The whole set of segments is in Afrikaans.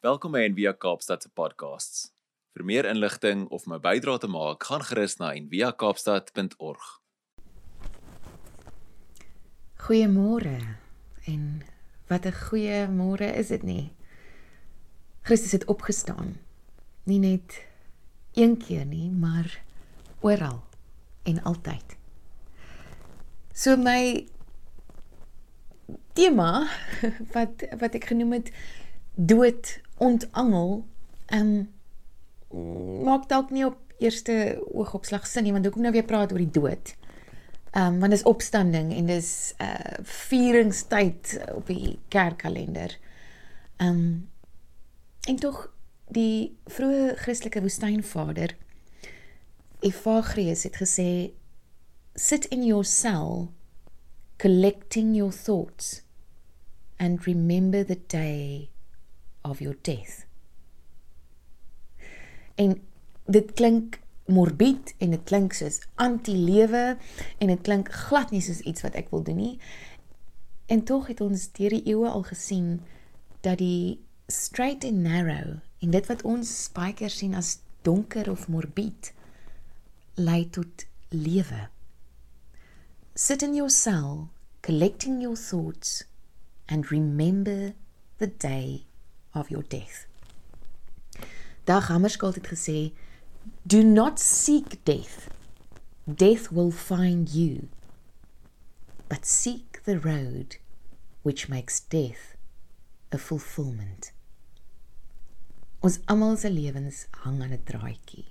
Welkom by Envia Kaapstad se podcasts. Vir meer inligting of my bydrae te maak, gaan gerus na enviakaapstad.org. Goeiemôre. En wat 'n goeie môre is dit nie? Christus het opgestaan. Nie net een keer nie, maar oral en altyd. So my tema wat wat ek genoem het dood ontangel, ehm um, maak dalk nie op eerste oogopslag sin nie, want hoekom nou weer praat oor die dood? Ehm um, want dis opstanding en dis 'n uh, vieringstyd op die kerkkalender. Ehm um, en tog die vroeë Christelike woestynvader Evagrius het gesê sit in your cell collecting your thoughts and remember the day of your death. En dit klink morbied en dit klink soos anti-lewe en dit klink glad nie soos iets wat ek wil doen nie. En tog het ons deur die eeue al gesien dat die straight and narrow en dit wat ons baie keer sien as donker of morbied lei tot lewe. Sit in your cell, collecting your thoughts and remember the day of your death. Dag Hammarskjöld het gesê, "Do not seek death. Death will find you. But seek the road which makes death a fulfillment." Ons almal se lewens hang aan 'n draadjie.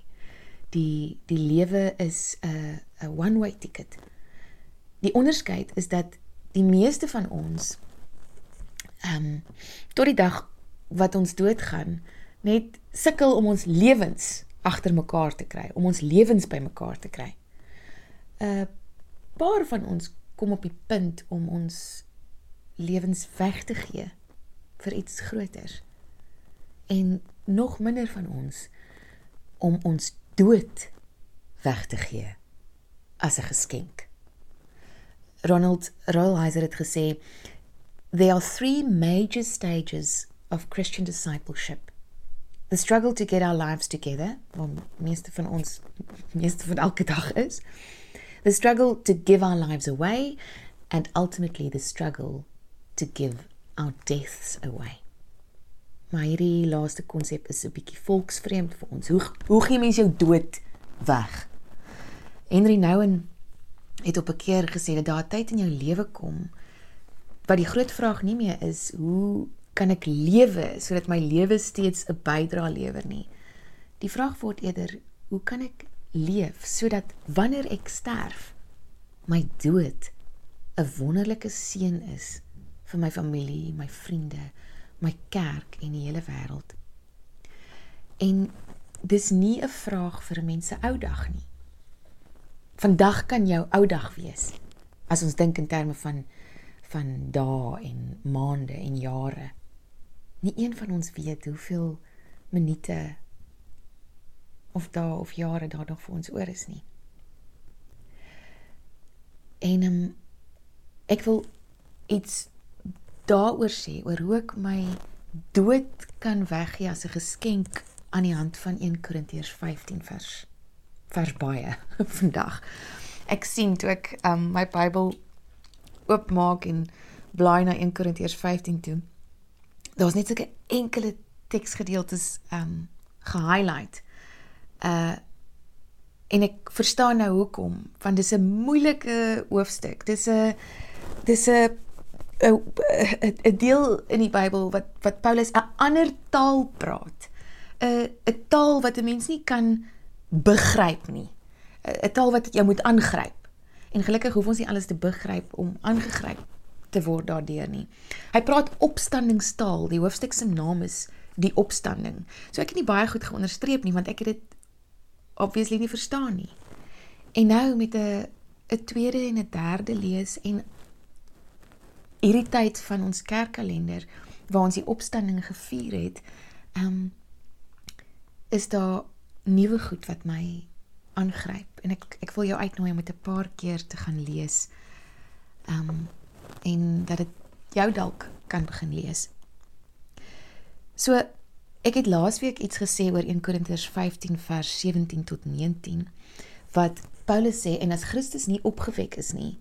Die die lewe is 'n 'n one-way ticket. Die onderskeid is dat die meeste van ons ehm um, tot die dag wat ons doodgaan net sukkel om ons lewens agter mekaar te kry, om ons lewens bymekaar te kry. 'n Paar van ons kom op die punt om ons lewens weg te gee vir iets groters. En nog minder van ons om ons dood weg te gee as 'n geskenk. Ronald Rolheiser het gesê there are three major stages of Christian discipleship. The struggle to get our lives together, wat meeste van ons meeste van elke dag is. The struggle to give our lives away and ultimately the struggle to give our deaths away. Maar hierdie laaste konsep is 'n bietjie volksvreemd vir ons. Hoe hoe gee mens jou dood weg? Henry Nouwen het op 'n keer gesê dat daar 'n tyd in jou lewe kom wat die groot vraag nie meer is hoe kan ek lewe sodat my lewe steeds 'n bydrae lewer nie. Die vraag word eerder, hoe kan ek leef sodat wanneer ek sterf, my dood 'n wonderlike seën is vir my familie, my vriende, my kerk en die hele wêreld. En dis nie 'n vraag vir 'n mens se ou dag nie. Vandag kan jou ou dag wees as ons dink in terme van van dae en maande en jare. Nie een van ons weet hoeveel minute of dae of jare daar nog vir ons oor is nie. En um, ek wil iets daaroor sê oor hoe ek my dood kan weggee as 'n geskenk aan die hand van 1 Korintiërs 15 vers vers baie vandag. Ek sien toe ek um, my Bybel oopmaak en blaai na 1 Korintiërs 15 toe daar's net sulke enkele teksgedeeltes um gehighlight. Uh en ek verstaan nou hoekom, want dis 'n moeilike hoofstuk. Dis 'n dis 'n 'n deel in die Bybel wat wat Paulus 'n ander taal praat. 'n 'n taal wat 'n mens nie kan begryp nie. 'n taal wat jy moet aangryp. En gelukkig hoef ons nie alles te begryp om aangegryp te word daardeur nie. Hy praat opstandingstaal. Die hoofstuk se naam is die opstanding. So ek het nie baie goed geonderstreep nie want ek het dit obviously nie verstaan nie. En nou met 'n 'n tweede en 'n derde lees en hierdie tyd van ons kerkkalender waar ons die opstanding gevier het, ehm um, is daar nuwe goed wat my aangryp en ek ek wil jou uitnooi om dit 'n paar keer te gaan lees. Ehm um, en dat dit jou dalk kan begin lees. So Ek het laasweek iets gesê oor 1 Korintiërs 15 vers 17 tot 19 wat Paulus sê en as Christus nie opgewek is nie,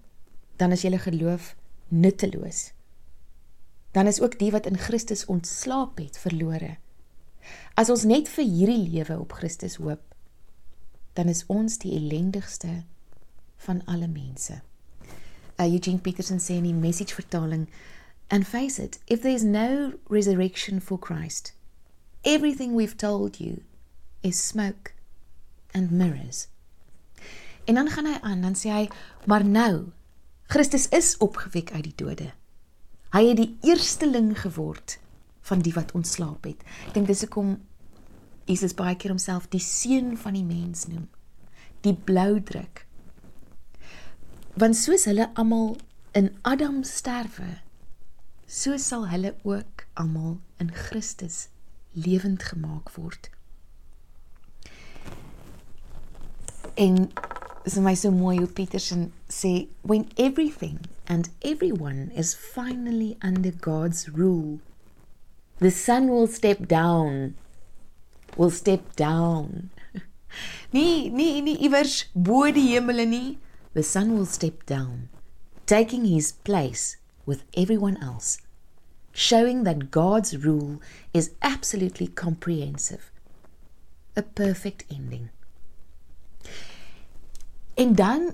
dan is julle geloof nutteloos. Dan is ook die wat in Christus ontslaap het verlore. As ons net vir hierdie lewe op Christus hoop, dan is ons die ellendigste van alle mense. Uh, Eugene Peterson sê in die message vertaling and face it if there is no resurrection for Christ everything we've told you is smoke and mirrors. En dan gaan hy aan, dan sê hy, maar nou Christus is opgewek uit die dode. Hy het die eersteling geword van die wat ontslaap het. Ek dink dis hoekom Jesus baie keer homself die seun van die mens noem. Die blou druk. Want soos hulle almal in Adam sterwe, so sal hulle ook almal in Christus lewend gemaak word. En is my so mooi hoe Peterson sê when everything and everyone is finally under God's rule the sun will step down will step down nee nee nee iewers bo die hemele nie the sun will step down taking his place with everyone else showing that God's rule is absolutely comprehensive. A perfect ending. En dan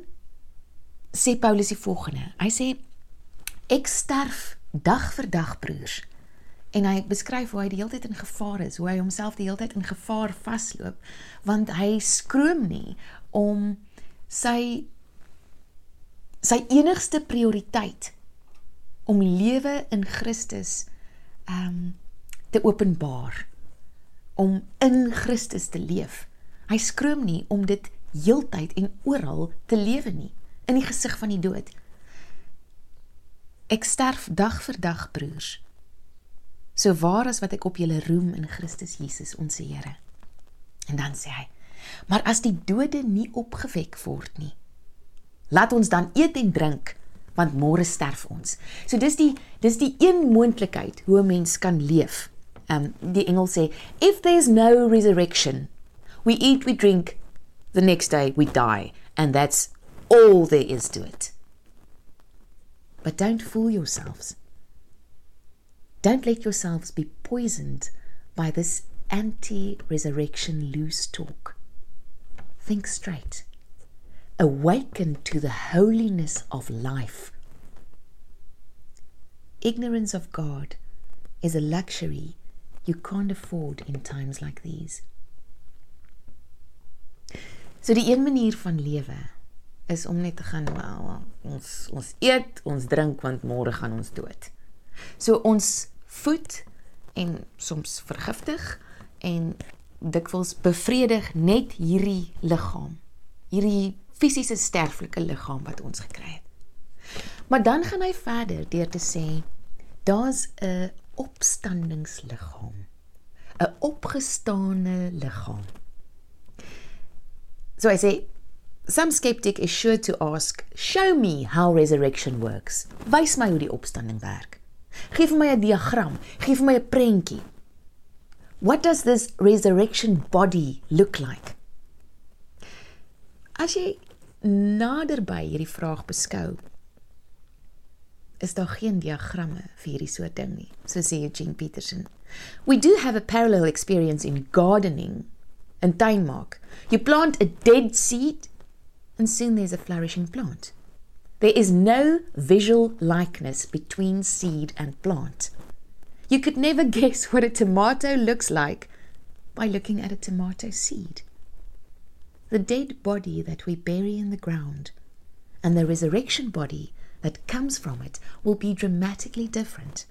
sê Paulus die volgende. Hy sê ek sterf dag vir dag broers. En hy beskryf hoe hy die hele tyd in gevaar is, hoe hy homself die hele tyd in gevaar vasloop want hy skroom nie om sy sy enigste prioriteit om lewe in Christus ehm um, te openbaar om in Christus te leef. Hy skroom nie om dit heeltyd en oral te lewe nie in die gesig van die dood. Ek sterf dag vir dag, broers. So waar as wat ek op julle roem in Christus Jesus ons Here. En dan sê hy: "Maar as die dode nie opgewek word nie, laat ons dan eet en drink." want môre sterf ons. So dis die dis die een moontlikheid hoe 'n mens kan leef. Um die engel sê if there's no resurrection, we eat, we drink, the next day we die and that's all there is to it. But don't fool yourselves. Don't let yourselves be poisoned by this anti-resurrection loose talk. Think straight awaken to the holiness of life. Ignorance of God is a luxury you can't afford in times like these. So die een manier van lewe is om net te gaan well, ons ons eet, ons drink want môre gaan ons dood. So ons voed en soms vergiftig en dikwels bevredig net hierdie liggaam. Hierdie fisiese sterflike liggaam wat ons gekry het. Maar dan gaan hy verder deur te sê daar's 'n opstandingsliggaam. 'n opgestane liggaam. So I say some skeptic is sure to ask, "Show me how resurrection works." Wys my hoe die opstanding werk. Geef my 'n diagram, geef my 'n prentjie. What does this resurrection body look like? As jy naderby hierdie vraag beskou, is daar geen diagramme vir hierdie soort ding nie, so sê Eugene Peterson. We do have a parallel experience in gardening and tuinmaak. You plant a dead seed and soon there's a flourishing plant. There is no visual likeness between seed and plant. You could never guess what a tomato looks like by looking at a tomato seed the dead body that we bury in the ground and the resurrection body that comes from it will be dramatically different.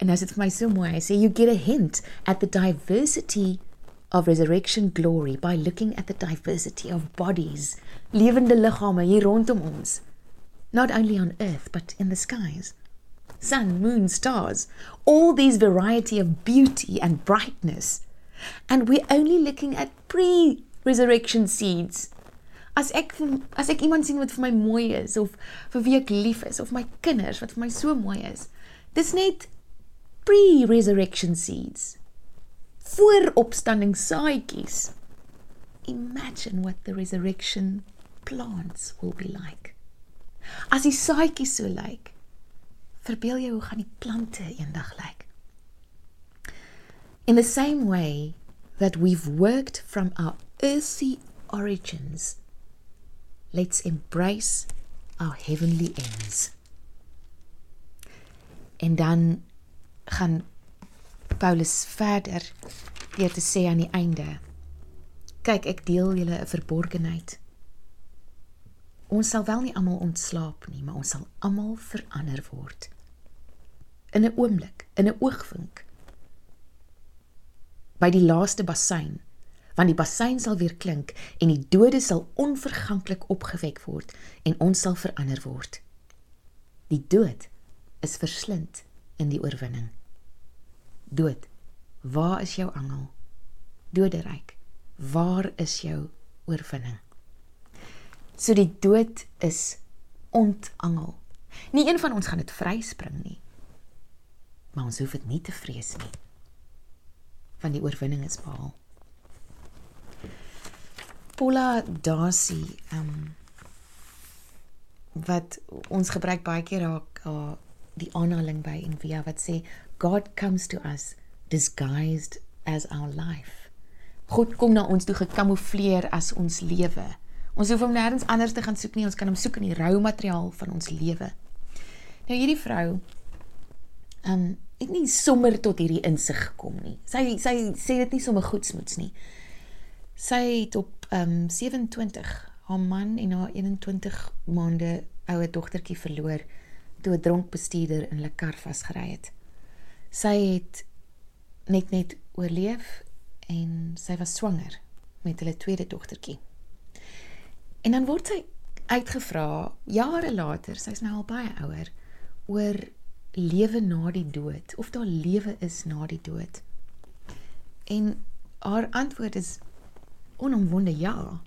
And as it's my mooi, I say you get a hint at the diversity of resurrection glory by looking at the diversity of bodies, levende liggame hier rondom ons, not only on earth but in the skies. Sun, moon, stars, all these variety of beauty and brightness. And we're only looking at pre resurrection seeds. As ek as ek iemand sien wat vir my mooi is of vir wie ek lief is of my kinders wat vir my so mooi is. Dis net pre-resurrection seeds. vooropstanding saadjies. Imagine what the resurrection plants will be like. As die saadjies so lyk, verbeel jou hoe gaan die plante eendag lyk. In the same way that we've worked from our earthly origins, let's embrace our heavenly ends. En dan gaan Paulus verder deur te sê aan die einde: Kyk, ek deel julle 'n verborgenheid. Ons sal wel nie almal ontslaap nie, maar ons sal almal verander word. In 'n oomblik, in 'n oogwink. By die laaste bassein, want die bassein sal weer klink en die dode sal onverganklik opgewek word en ons sal verander word. Die dood is verslind in die oorwinning. Dood, waar is jou angel? Doderyk, waar is jou oorwinning? So die dood is ontangel. Nie een van ons gaan dit vryspring nie. Maar ons hoef dit nie te vrees nie. Want die oorwinning is behaal. Paula Darcy, ehm um, wat ons gebruik baie keer raak uh, die aanhaling by en via wat sê God comes to us disguised as our life. God kom na ons toe gekamoufleer as ons lewe. Ons hoef hom nêrens anders te gaan soek nie, ons kan hom soek in die rou materiaal van ons lewe. Nou hierdie vrou ehm um, het nie sommer tot hierdie insig gekom nie. Sy sy sê dit nie sommer goedsmoeds nie. Sy het op ehm um, 27 haar man en haar 21 maande ouer dogtertjie verloor toe 'n dronk bestuurder in hulle kar vasgery het. Sy het net net oorleef en sy was swanger met hulle tweede dogtertjie. En dan word sy uitgevra jare later, sy's nou al baie ouer, oor lewe na die dood of daar lewe is na die dood. En haar antwoord is onomwonde ja.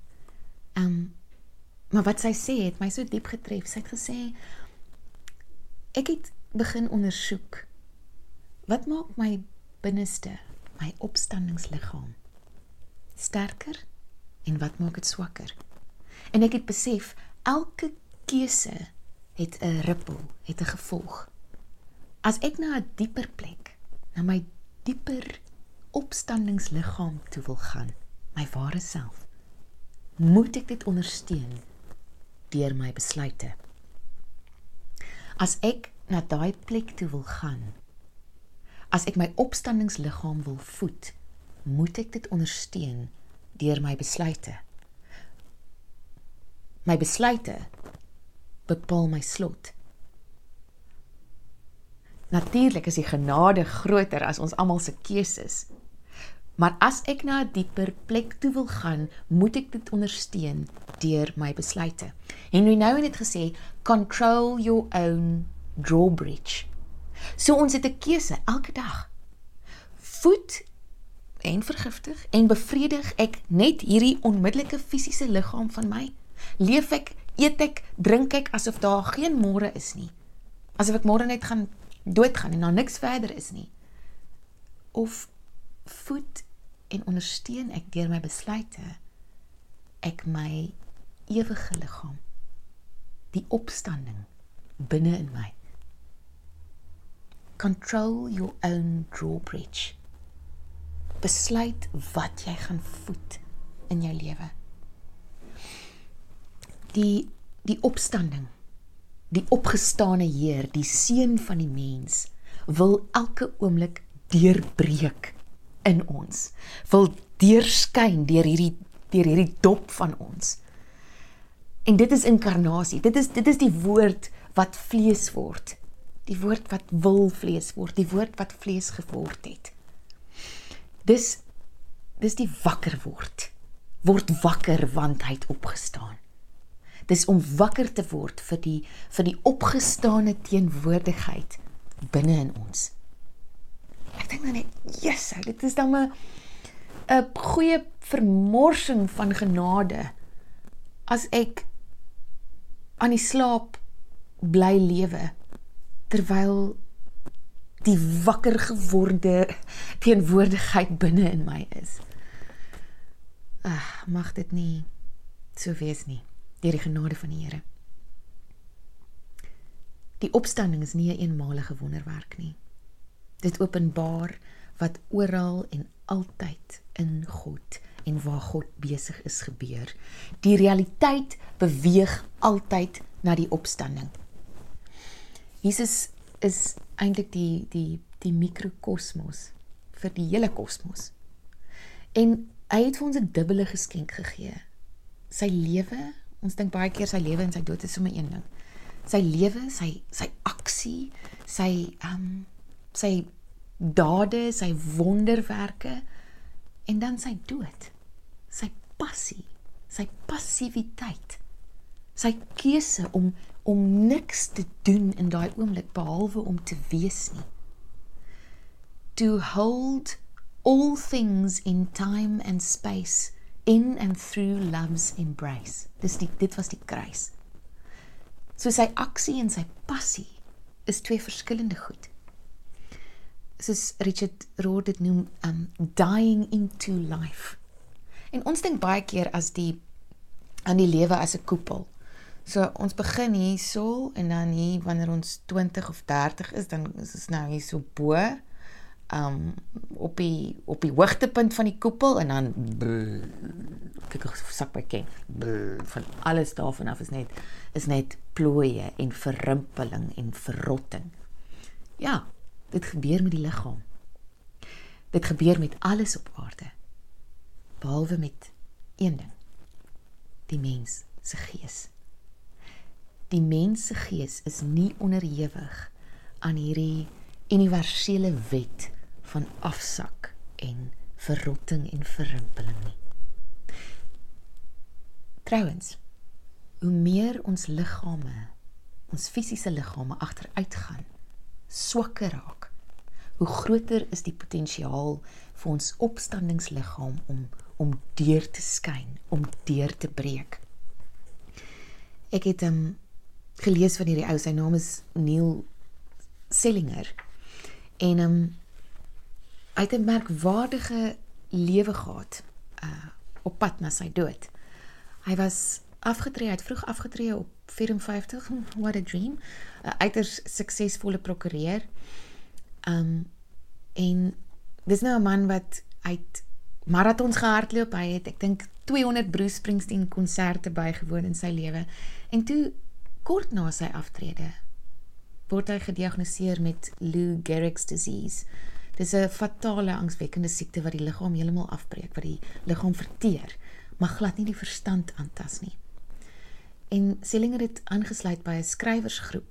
Ehm um, maar wat sy sê het my so diep getref. Sy het gesê ek het begin ondersoek wat maak my binneste, my opstandingsliggaam sterker en wat maak dit swakker? En ek het besef elke keuse het 'n rippel, het 'n gevolg. As ek na 'n dieper plek, na my dieper opstandingsliggaam toe wil gaan, my ware self, moet ek dit ondersteun deur my besluite. As ek na daai plek toe wil gaan, as ek my opstandingsliggaam wil voed, moet ek dit ondersteun deur my besluite. My besluite bepaal my slot. Natuurlik is die genade groter as ons almal se keuses. Maar as ek na 'n dieper plek toe wil gaan, moet ek dit ondersteun deur my besluite. Henry Nouwen het gesê, "Control your own drawbridge." So ons het 'n keuse elke dag. Voed en vergiftig en bevredig ek net hierdie onmiddellike fisiese liggaam van my? Leef ek, eet ek, drink ek asof daar geen môre is nie. Asof ek môre net gaan doodgaan en daar niks verder is nie. Of voed en ondersteun ek deur my besluite ek my ewige liggaam die opstanding binne in my. Control your own drawbridge. Besluit wat jy gaan voed in jou lewe. Die die opstanding die opgestane Heer die seun van die mens wil elke oomblik deurbreek in ons wil deurskyn deur hierdie deur hierdie dop van ons. En dit is inkarnasie. Dit is dit is die woord wat vlees word. Die woord wat wil vlees word. Die woord wat vlees geword het. Dis dis die wakker word word wakker want hy het opgestaan dis om wakker te word vir die vir die opgestane teenwoordigheid binne in ons. Ek dink dan net, Jesus, dit is dan 'n 'n goeie vermorsing van genade as ek aan die slaap bly lewe terwyl die wakker geworde teenwoordigheid binne in my is. Ag, mag dit nie so wees nie deur die genade van die Here. Die opstanding is nie 'n eenmalige wonderwerk nie. Dit openbaar wat oral en altyd in God en waar God besig is gebeur. Die realiteit beweeg altyd na die opstanding. Jesus is eintlik die die die mikrokosmos vir die hele kosmos. En hy het vir ons 'n dubbele geskenk gegee. Sy lewe, ons dink baie keer sy lewe en sy dood is sommer een ding. Sy lewe, sy sy aksie, sy ehm um, sy dade, sy wonderwerke en dan sy dood. Sy passie, sy passiwiteit. Sy keuse om om niks te doen in daai oomblik behalwe om te wees nie. To hold all things in time and space in and through love's embrace. Dis die dit was die kruis. So sy aksie en sy passie is twee verskillende goed. Soos Richard Rohr dit noem, um dying into life. En ons dink baie keer as die aan die lewe as 'n koepel. So ons begin hierso en dan hier wanneer ons 20 of 30 is, dan is ons nou hier so bo um op die op die hoogtepunt van die koepel en dan kyk ek sak by ken van alles daarvan af is net is net plooie en verrimpeling en verrotting. Ja, dit gebeur met die liggaam. Dit gebeur met alles op aarde. Behalwe met een ding. Die mens se gees. Die mens se gees is nie onderhewig aan hierdie universele wet van afsak en verrotting en verrimpeling nie. Trouwens, hoe meer ons liggame, ons fisiese liggame agteruit gaan, swakker raak, hoe groter is die potensiaal vir ons opstandingsliggaam om om deur te skyn, om deur te breek. Ek het hom um, gelees van hierdie ou, sy naam is Neil Sellinger. En hom um, hy het 'n merkwaardige lewe gehad uh op pad na sy dood. Hy was afgetree, hy het vroeg afgetree op 54, what a dream. 'n Uiters suksesvolle prokureur. Um en dis nou 'n man wat uit marathons gehardloop. Hy het ek dink 200 Bruce Springsteen konserte bygewoon in sy lewe. En toe kort na sy aftrede word hy gediagnoseer met Lou Gehrig's disease. Dis 'n fatale angswekkende siekte wat die liggaam heeltemal afbreek, wat die liggaam verteer, maar glad nie die verstand aantas nie. En Sellinger het aangesluit by 'n skrywersgroep.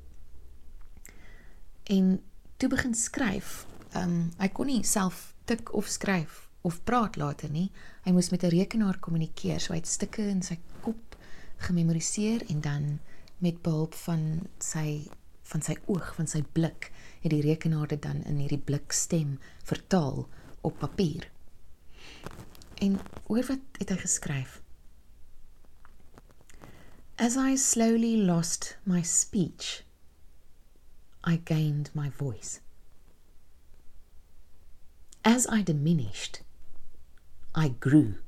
En toe begin skryf. Ehm um, hy kon nie self tik of skryf of praat later nie. Hy moes met 'n rekenaar kommunikeer, so hy het stukke in sy kop gememoriseer en dan met behulp van sy van sy oog, van sy blik, het die rekenaar dit dan in hierdie blikstem vertaal op papier. En hoor wat het hy geskryf? As I slowly lost my speech, I gained my voice. As I diminished, I grew.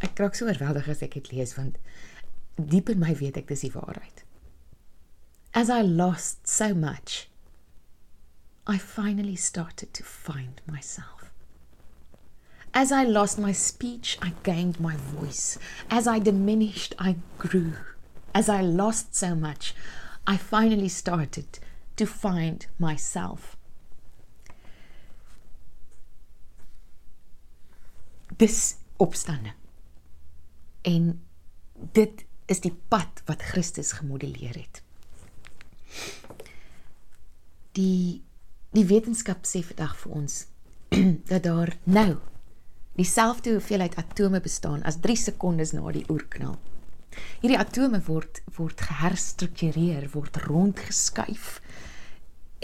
Ek raak so oorweldig as ek dit lees want diep in my weet ek dis die waarheid. As I lost so much, I finally started to find myself. As I lost my speech, I gained my voice. As I diminished, I grew. As I lost so much, I finally started to find myself. Dis opstanding. En dit is die pad wat Christus gemodelleer het. Die die wetenskap sê vandag vir ons dat daar nou dieselfde hoeveelheid atome bestaan as 3 sekondes na die oerknal. Hierdie atome word word geherstruktureer, word rondgeskuif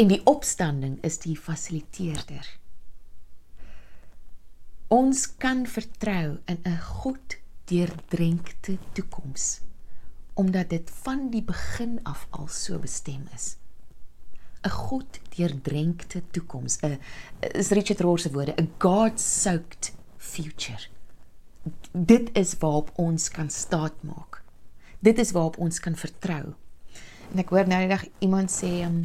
en die opstanding is die fasiliteerder. Ons kan vertrou in 'n God deurdrenkte toekoms omdat dit van die begin af al so bestem is. 'n God deurdrenkte toekoms. 'n is Richard Rohr se woorde, 'n God-soaked future. Dit is waarop ons kan staat maak. Dit is waarop ons kan vertrou. En ek hoor nou die dag iemand sê, um,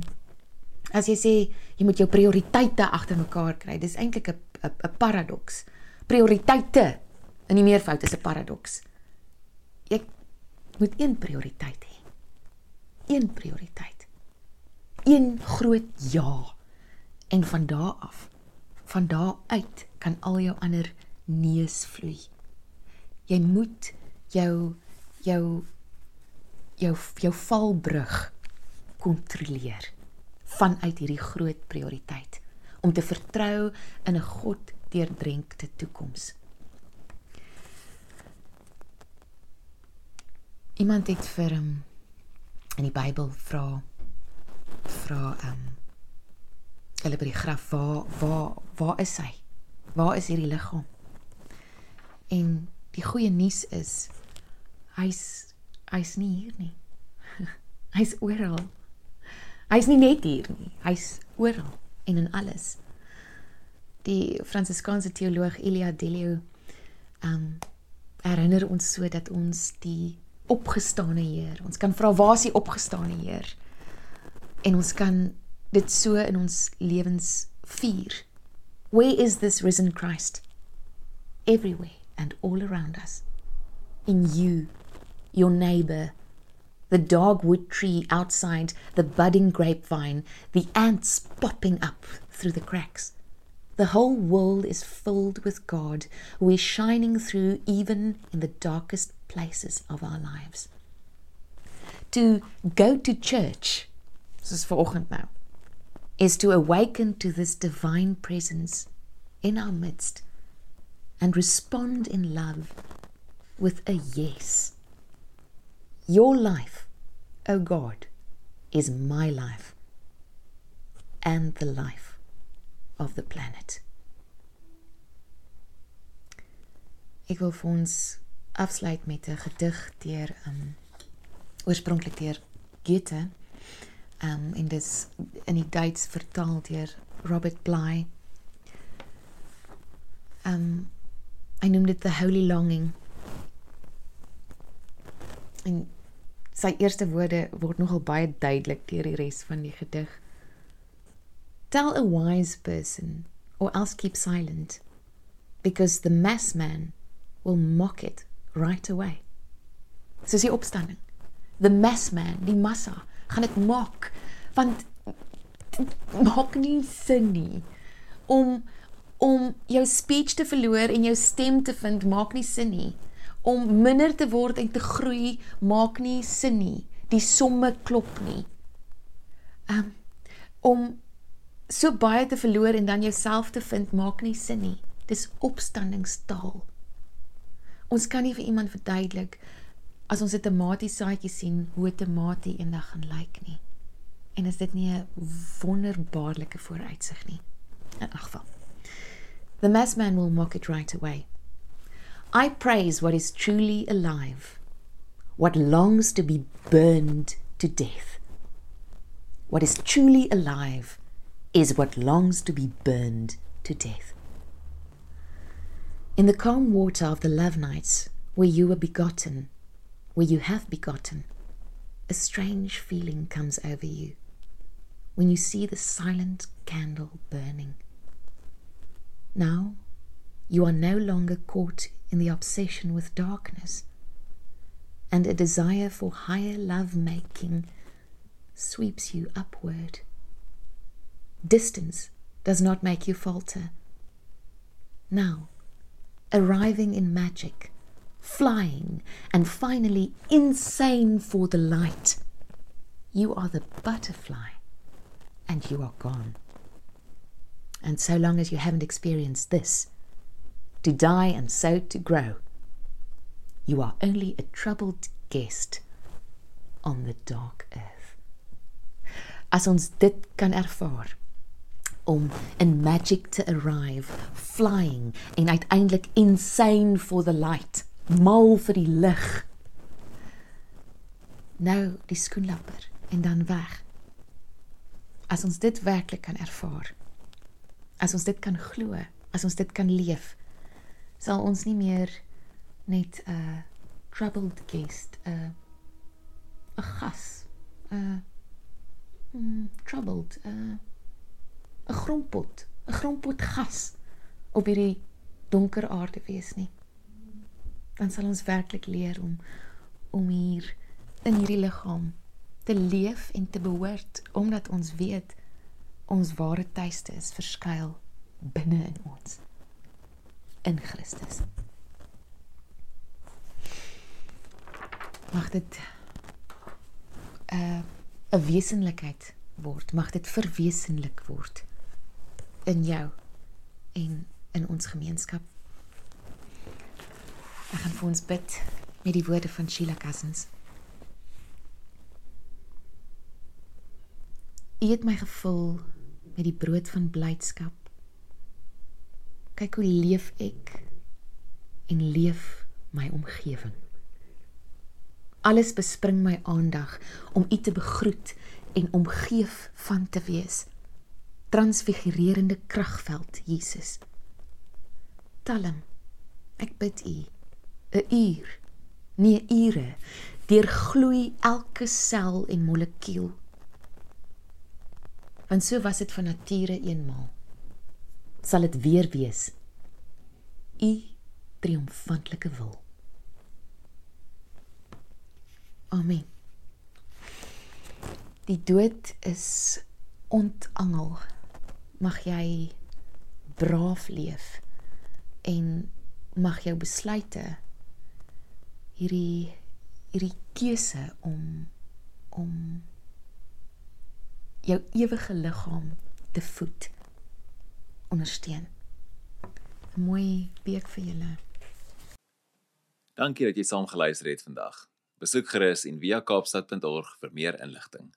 as jy sê jy moet jou prioriteite agter mekaar kry, dis eintlik 'n 'n paradoks. Prioriteite in die meervoud is 'n paradoks. Jy moet een prioriteit hê. Een prioriteit. Een groot ja. En van daar af, van daar uit kan al jou ander neus vloei. Jy moet jou jou jou jou valbrug kontroleer vanuit hierdie groot prioriteit om te vertrou in 'n God deurdrenkte toekoms. Iemand het vir hom in die Bybel vra vra ehm um, hulle by die graf waar waar waar is hy? Waar is hierdie liggaam? En die goeie nuus is hy's hy's nie hier nie. hy's oral. Hy's nie net hier nie. Hy's oral en in alles. Die Fransiskaanse teoloog Elia Delio ehm um, herinner ons so dat ons die opgestane Heer. Ons kan vra waar is die opgestane Heer? En ons kan dit so in ons lewens vier. Where is this risen Christ? Everywhere and all around us. In you, your neighbor, the dogwood tree outside, the budding grapevine, the ants popping up through the cracks. The whole world is filled with God who is shining through even in the darkest places of our lives. To go to church, soos vanoggend nou, is to awaken to this divine presence in our midst and respond in love with a yes. Your life, O oh God, is my life and the life of the planet. Ek wil vir ons afsluit met 'n gedig deur um oorspronklik deur Goethe. Um en dis in die Duits vertaal deur Robert Bly. Um hy noem dit the holy longing. En sy eerste woorde word nogal baie duidelik deur die res van die gedig. Tell a wise person, or else keep silent, because the mass man will mock it right away. Soos die opstanding. The mass man, die massa, gaan dit mock want maak nie sin nie om om jou speech te verloor en jou stem te vind maak nie sin nie om minder te word en te groei maak nie sin nie die somme klop nie um, om so baie te verloor en dan jouself te vind maak nie sin nie. Dis opstandingstaal. Ons kan nie vir iemand verduidelik as ons 'n tamatie saadjie sien hoe 'n tamatie eendag gaan lyk nie. En is dit nie 'n wonderbaarlike vooruitsig nie? In elk geval. The mass man will mock it right away. I praise what is truly alive, what longs to be burned to death. What is truly alive is what longs to be burned to death. In the calm water of the love nights, where you were begotten, where you have begotten, a strange feeling comes over you when you see the silent candle burning. Now, you are no longer caught in the obsession with darkness, and a desire for higher love making sweeps you upward Distance does not make you falter. Now, arriving in magic, flying, and finally insane for the light, you are the butterfly and you are gone. And so long as you haven't experienced this, to die and so to grow, you are only a troubled guest on the dark earth. As ons dit kan ervaar, om in magic to arrive, flying en uiteindelik insane for the light, mal vir die lig. Nou die skoenlapper en dan weg. as ons dit werklik kan ervaar, as ons dit kan glo, as ons dit kan leef, sal ons nie meer net 'n uh, troubled guest, 'n uh, 'n gas, 'n uh, mm, troubled, 'n uh, 'n grompot, 'n grompot gas op hierdie donker aarde wees nie. Dan sal ons werklik leer om om hier in hierdie liggaam te leef en te behoort omdat ons weet ons ware tuiste is verskuil binne in ons in Christus. Mag dit 'n uh, 'n wesenlikheid word, mag dit verwesenlik word in jou en in ons gemeenskap. Ek gaan vir ons bid met die woorde van Sheila Cousins. U het my gevul met die brood van blydskap. Kyk hoe leef ek en leef my omgewing. Alles bespring my aandag om u te begroet en omgeef van te wees. Transfigurerende kragveld, Jesus. Talm. Ek bid u 'n uur, nie ure, deur gloei elke sel en molekuul. Want so was dit van nature eenmaal. Sal dit weer wees. U triomfantelike wil. Amen. Die dood is ontangel. Mag jy braaf leef en mag jou besluite hierdie hierdie keuse om om jou ewige liggaam te voed ondersteun. 'n Mooi week vir julle. Dankie dat jy saam geluister het vandag. Besoek gerus en via kaapstad.org vir meer inligting.